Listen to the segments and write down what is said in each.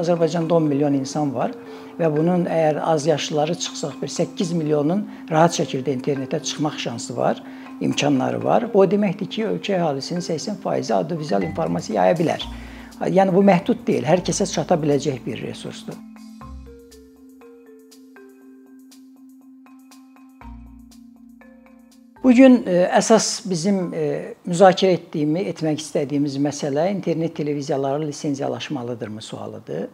Azərbaycanda 10 milyon insan var və bunun əgər az yaşlıları çıxsaq bir 8 milyonun rahat şəkildə internetə çıxmaq şansı var, imkanları var. Bu o deməkdir ki, ölkə əhalisinin 80% audiovizual informasiya yaya bilər. Yəni bu məhdud deyil, hər kəsə çata biləcək bir resursdur. Bu gün e, əsas bizim e, müzakirə etdiyimi, etmək istədiyimiz məsələ internet televiziyaları lisenziyalaşmalıdırmı sualıdır.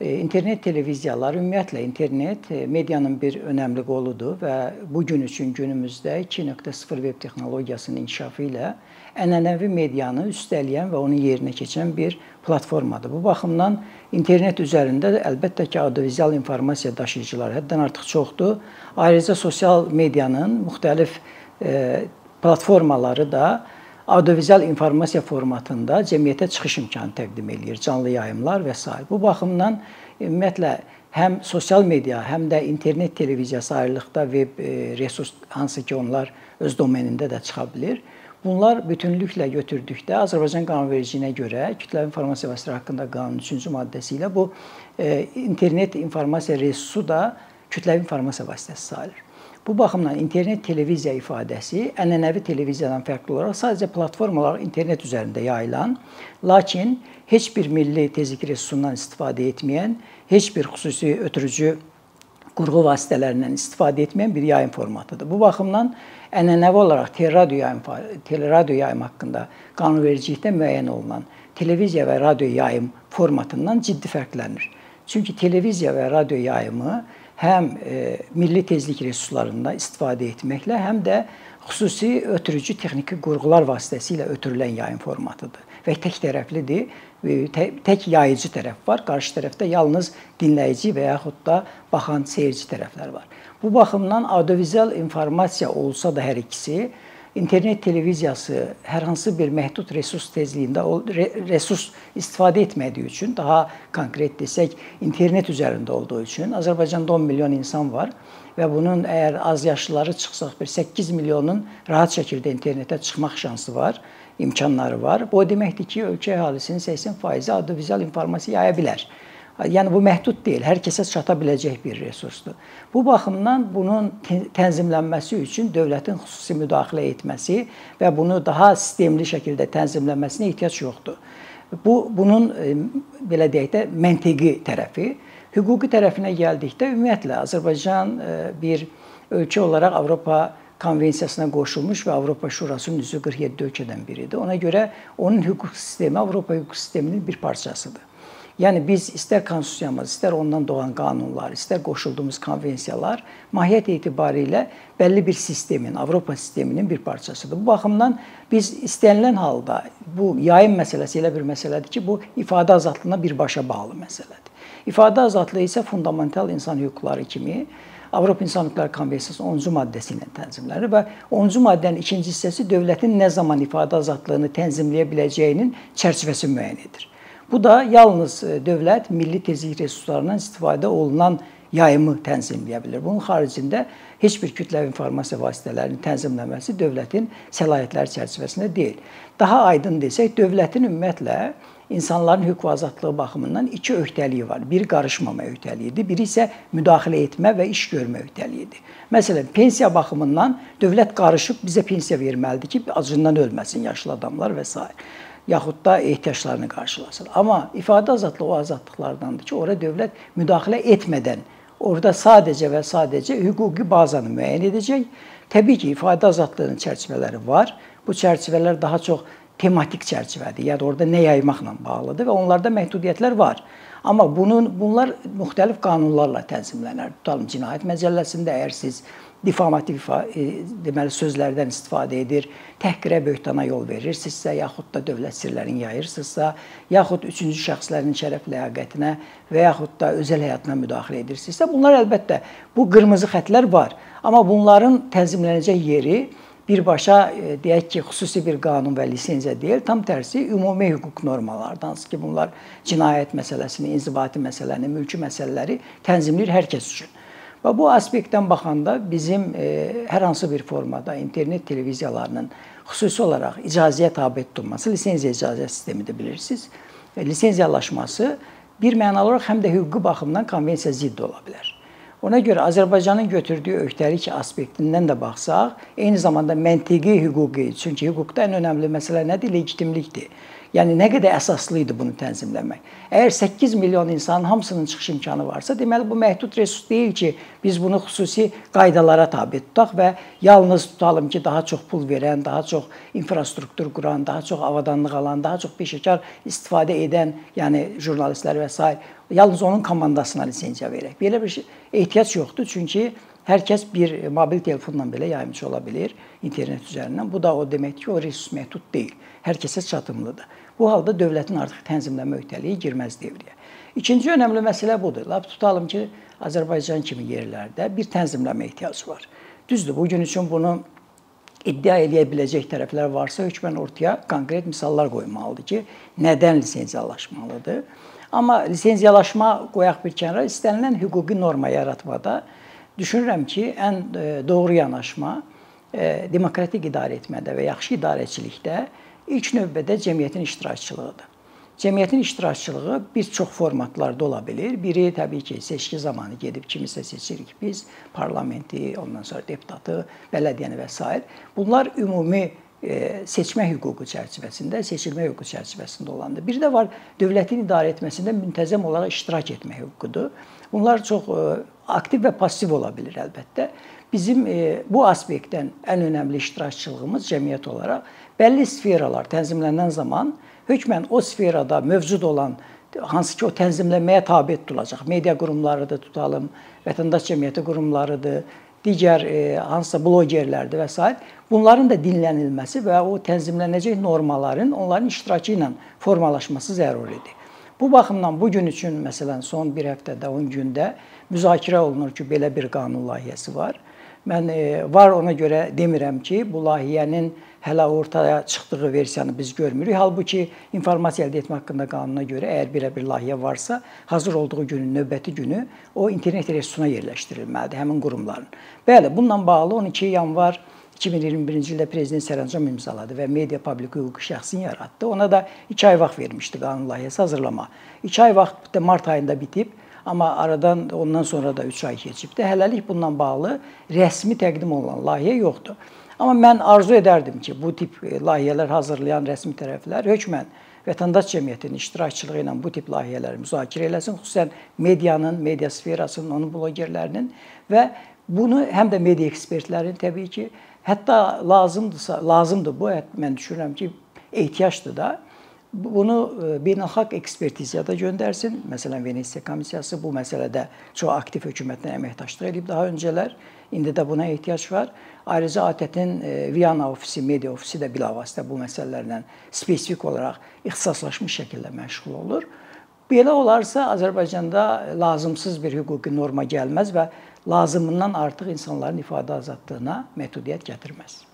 E, internet televiziyalar ümumiyyətlə internet medianın bir önəmli qoludur və bu gün üçün günümüzdə 2.0 veb texnologiyasının inkişafı ilə ənənəvi medianı üstələyən və onun yerinə keçən bir platformadır. Bu baxımdan internet üzərində əlbəttə ki, audiovizual informasiya daşıyıcıları həddən artıq çoxdur. Ayrıca sosial medianın müxtəlif platformaları da audiovizual informasiya formatında cəmiyyətə çıxış imkanı təqdim eləyir, canlı yayımlar və s. Bu baxımdan ümumiyyətlə həm sosial media, həm də internet televiziyası ayrılıqda veb resurs hansı ki, onlar öz domenində də çıxa bilər. Bunlar bütünlüklə götürdükdə Azərbaycan qanunvericiliyinə görə kütləvi informasiya vasitələri haqqında qanunun 3-cü maddəsi ilə bu internet informasiya resursu da kütləvi informasiya vasitəsi sayılır. Bu baxımdan internet televiziya ifadəsi ənənəvi televiziyadan fərqli olaraq sadəcə platformalar internet üzərində yayılan, lakin heç bir milli tezlik resursundan istifadə etməyən, heç bir xüsusi ötürücü qurğu vasitələrindən istifadə etməyən bir yayım formatıdır. Bu baxımdan ənənəvi olaraq teleradio yayım, teleradio yayım haqqında qanunvericilikdə müəyyən olunan televiziya və radio yayım formatından ciddi fərqlənir. Çünki televiziya və radio yayımı həm e, milli tezlik resurslarından istifadə etməklə, həm də xüsusi ötürücü texniki qurğular vasitəsilə ötürülən yayım formatıdır və tək tərəflidir. Tək yayıcı tərəf var, qarşı tərəfdə yalnız dinləyici və yaxud da baxan seyirci tərəflər var. Bu baxımdan audiovizual informasiya olsa da hər ikisi internet televiziyası hər hansı bir məhdud resurs tezliyində o resurs istifadə etmədiyi üçün, daha konkret desək, internet üzərində olduğu üçün Azərbaycanda 10 milyon insan var və bunun əgər az yaşlıları çıxsaq bir 8 milyonun rahat şəkildə internetə çıxmaq şansı var, imkanları var. Bu o deməkdir ki, ölkə əhalisinin 80% audiovizual informasiya yaya bilər. Yəni bu məhdud deyil, hər kəsə çata biləcək bir resursdur. Bu baxımdan bunun tənzimlənməsi üçün dövlətin xüsusi müdaxilə etməsi və bunu daha sistemli şəkildə tənzimlənməsinə ehtiyac yoxdur. Bu bunun e, belə deyək də məntiqi tərəfi. Hüquqi tərəfinə gəldikdə ümumiyyətlə Azərbaycan e, bir ölkə olaraq Avropa konvensiyasına qoşulmuş və Avropa Şurasının üzvü 47 ölkədən biridir. Ona görə onun hüquq sistemi Avropa hüquq sisteminin bir parçasıdır. Yəni biz istər konstitusiyamız, istər ondan doğan qanunlar, istər qoşulduğumuz konvensiyalar mahiyyət etibarilə bəlli bir sistemin, Avropa sisteminin bir parçasıdır. Bu baxımdan biz istənilən halda bu yayım məsələsi elə bir məsələdir ki, bu ifadə azadlığına birbaşa bağlı məsələdir. İfadə azadlığı isə fundamental insan hüquqları kimi Avropa İnsan Hüquqları Konvensiyasının 10-cu maddəsi ilə tənzimlənir və 10-cu maddənin ikinci hissəsi dövlətin nə zaman ifadə azadlığını tənzimləyə biləcəyinin çərçivəsi müəyyən edir. Bu da yalnız e, dövlət milli tezlik resurslarından istifadə olunan yayımı tənzimləyə bilər. Bunun xaricində heç bir kütləvi informasiya vasitələrinin tənzimlənməsi dövlətin səlahiyyətləri çərçivəsində deyil. Daha aydın desək, dövlətin ümumiyyətlə insanların hüquq və azadlığı baxımından iki öhdəliyi var. Biri qarışmama öhdəliyidir, biri isə müdaxilə etmə və iş görmə öhdəliyidir. Məsələn, pensiya baxımından dövlət qarışıb bizə pensiya verməlidir ki, acından ölməsin yaşlı adamlar və s yaxud da ehtiyaclarını qarşılasın. Amma ifadə azadlığı o azadlıqlardandır ki, ora dövlət müdaxilə etmədən orada sadəcə və sadəcə hüquqi bazanı müəyyən edəcək. Təbii ki, ifadə azadlığının çərçivələri var. Bu çərçivələr daha çox tematik çərçivədir. Yəni orada nə yaymaqla bağlıdır və onlarda məhdudiyyətlər var. Amma bunun bunlar müxtəlif qanunlarla tənzimlənər. Tutalım cinayət məcəlləsində əgər siz difamativ e, deməli sözlərdən istifadə edir, təhqirə, böhtana yol verirsinizsə, yaxud da dövlət sirlərini yayırsınızsa, yaxud üçüncü şəxslərin şərəf ləyaqətinə və yaxud da özəl həyatına müdaxilə edirsinizsə, bunlar əlbəttə bu qırmızı xətlər var. Amma bunların tənzimlənəcək yeri birbaşa e, deyək ki, xüsusi bir qanun və lisenziya deyil, tam tərsi ümumi hüquq normalarıdır. Hansı ki, bunlar cinayət məsələsini, inzibati məsələni, mülki məsələləri tənzimləyir hər kəs üçün. Və bu aspektdən baxanda bizim e, hər hansı bir formada internet televiziyalarının xüsusi olaraq icazəyə tabe tutulması, lisenziya icazə sistemidir bilirsiniz. E, lisenziyalaşması bir mənalı olaraq həm də hüquqi baxımdan konvensiya zidd ola bilər. Ona görə Azərbaycanın götürdüyü öhdəlik aspektindən də baxsaq, eyni zamanda məntiqi hüquqi, çünki hüquqda ən önəmli məsələ nədir? Legitimlikdir. Yəni nə qədər əsaslı idi bunu tənzimləmək. Əgər 8 milyon insanın hamısının çıxış imkanı varsa, deməli bu məhdud resurs deyil ki, biz bunu xüsusi qaydalara tabe tutaq və yalnız tutalım ki, daha çox pul verən, daha çox infrastruktur quran, daha çox avadanlıq alan, daha çox peşəkar istifadə edən, yəni jurnalistlər və s. yalnız onun komandasına lisenziya verək. Belə bir şey ehtiyac yoxdur, çünki Hər kəs bir mobil telefonla belə yayımçı ola bilər internet üzərindən. Bu da o deməkdir ki, o resurs məhdud deyil. Hər kəsə çatımlıdır. Bu halda dövlətin artıq tənzimləmə öhdəliyi girməz devrəyə. İkinci önəmli məsələ budur. Lap tutalım ki, Azərbaycan kimi yerlərdə bir tənzimləmə ehtiyacı var. Düzdür, bu gün üçün bunu iddia eləyə biləcək tərəflər varsa, hökmən ortaya konkret misallar qoymalıdır ki, nədən lisenziyalaşmalıdır. Amma lisenziyalaşma qoyaq bir kənara, istənilən hüquqi norma yaratmada düşünürəm ki, ən e, doğru yanaşma e, demokratik idarə etmədə və yaxşı idarəçilikdə ilk növbədə cəmiyyətin iştirakçılığıdır. Cəmiyyətin iştirakçılığı bir çox formatlarda ola bilər. Biri təbii ki, seçki zamanı gedib kimisə seçirik biz, parlamenti, ondan sonra deputatı, bələdiyyəni və s. Bunlar ümumi e, seçmə hüququ çərçivəsində, seçilmə hüququ çərçivəsində olandır. Bir də var dövlətin idarə etməsində müntəzəm olaraq iştirak etmə hüququdur. Bunlar çox aktiv və passiv ola bilər əlbəttə. Bizim bu aspektdən ən önəmli iştirakçılığımız cəmiyyət olaraq bəlli sferalar tənzimlənən zaman hökmən o sferada mövcud olan hansı ki o tənzimləməyə tabe tutulacaq media qurumlarıdır, tutalım, vətəndaş cəmiyyəti qurumlarıdır, digər e, hansısa blogerlərdir və s. bunların da dinlənilməsi və o tənzimlənəcək normaların onların iştirakı ilə formalaşması zəruridir. Bu baxımdan bu gün üçün məsələn son bir həftədə, 10 gündə müzakirə olunur ki, belə bir qanun layihəsi var. Mən e, var ona görə demirəm ki, bu layihənin hələ ortaya çıxdığı versiyanı biz görmürük. Halbuki informasiya əldə etmə haqqında qanuna görə əgər belə bir layihə varsa, hazır olduğu günün növbəti günü o internet resursuna yerləşdirilməlidir həmin qurumların. Bəli, bununla bağlı 12 yanvar 2021-ci ildə prezident sərəncam imzaladı və media publik hüquqi şəxsin yaratdı. Ona da 2 ay vaxt vermişdi qanun layihəsi hazırlama. 2 ay vaxt mart ayında bitib, amma aradan ondan sonra da 3 ay keçibdi. Hələlik bununla bağlı rəsmi təqdim olunan layihə yoxdur. Amma mən arzu edərdim ki, bu tip e, layihələr hazırlayan rəsmi tərəflər hökmən vətəndaş cəmiyyətinin iştirakçılığı ilə bu tip layihələri müzakirə eləsin, xüsusən medianın, media sferasının, onun blogerlərinin və bunu həm də media ekspertlərinin təbii ki, hətta lazımdırsa, lazımdır bu, mən düşünürəm ki, ehtiyacdır da bunu e, beynəlxalq ekspertiziyada göndərsin. Məsələn, Venesiya komissiyası bu məsələdə çox aktiv hökumətlə əməkdaşlıq edib daha öncələr. İndi də buna ehtiyac var. Ayrıca ATƏT-in e, Viyana ofisi, media ofisi də bilavasitə bu məsələlərlə spesifik olaraq ixtisaslaşmış şəkildə məşğul olur. Belə olarsa Azərbaycanda lazımsız bir hüquqi norma gəlməz və lazımından artıq insanların ifadə azadlığına məhdudiyyət gətirməz.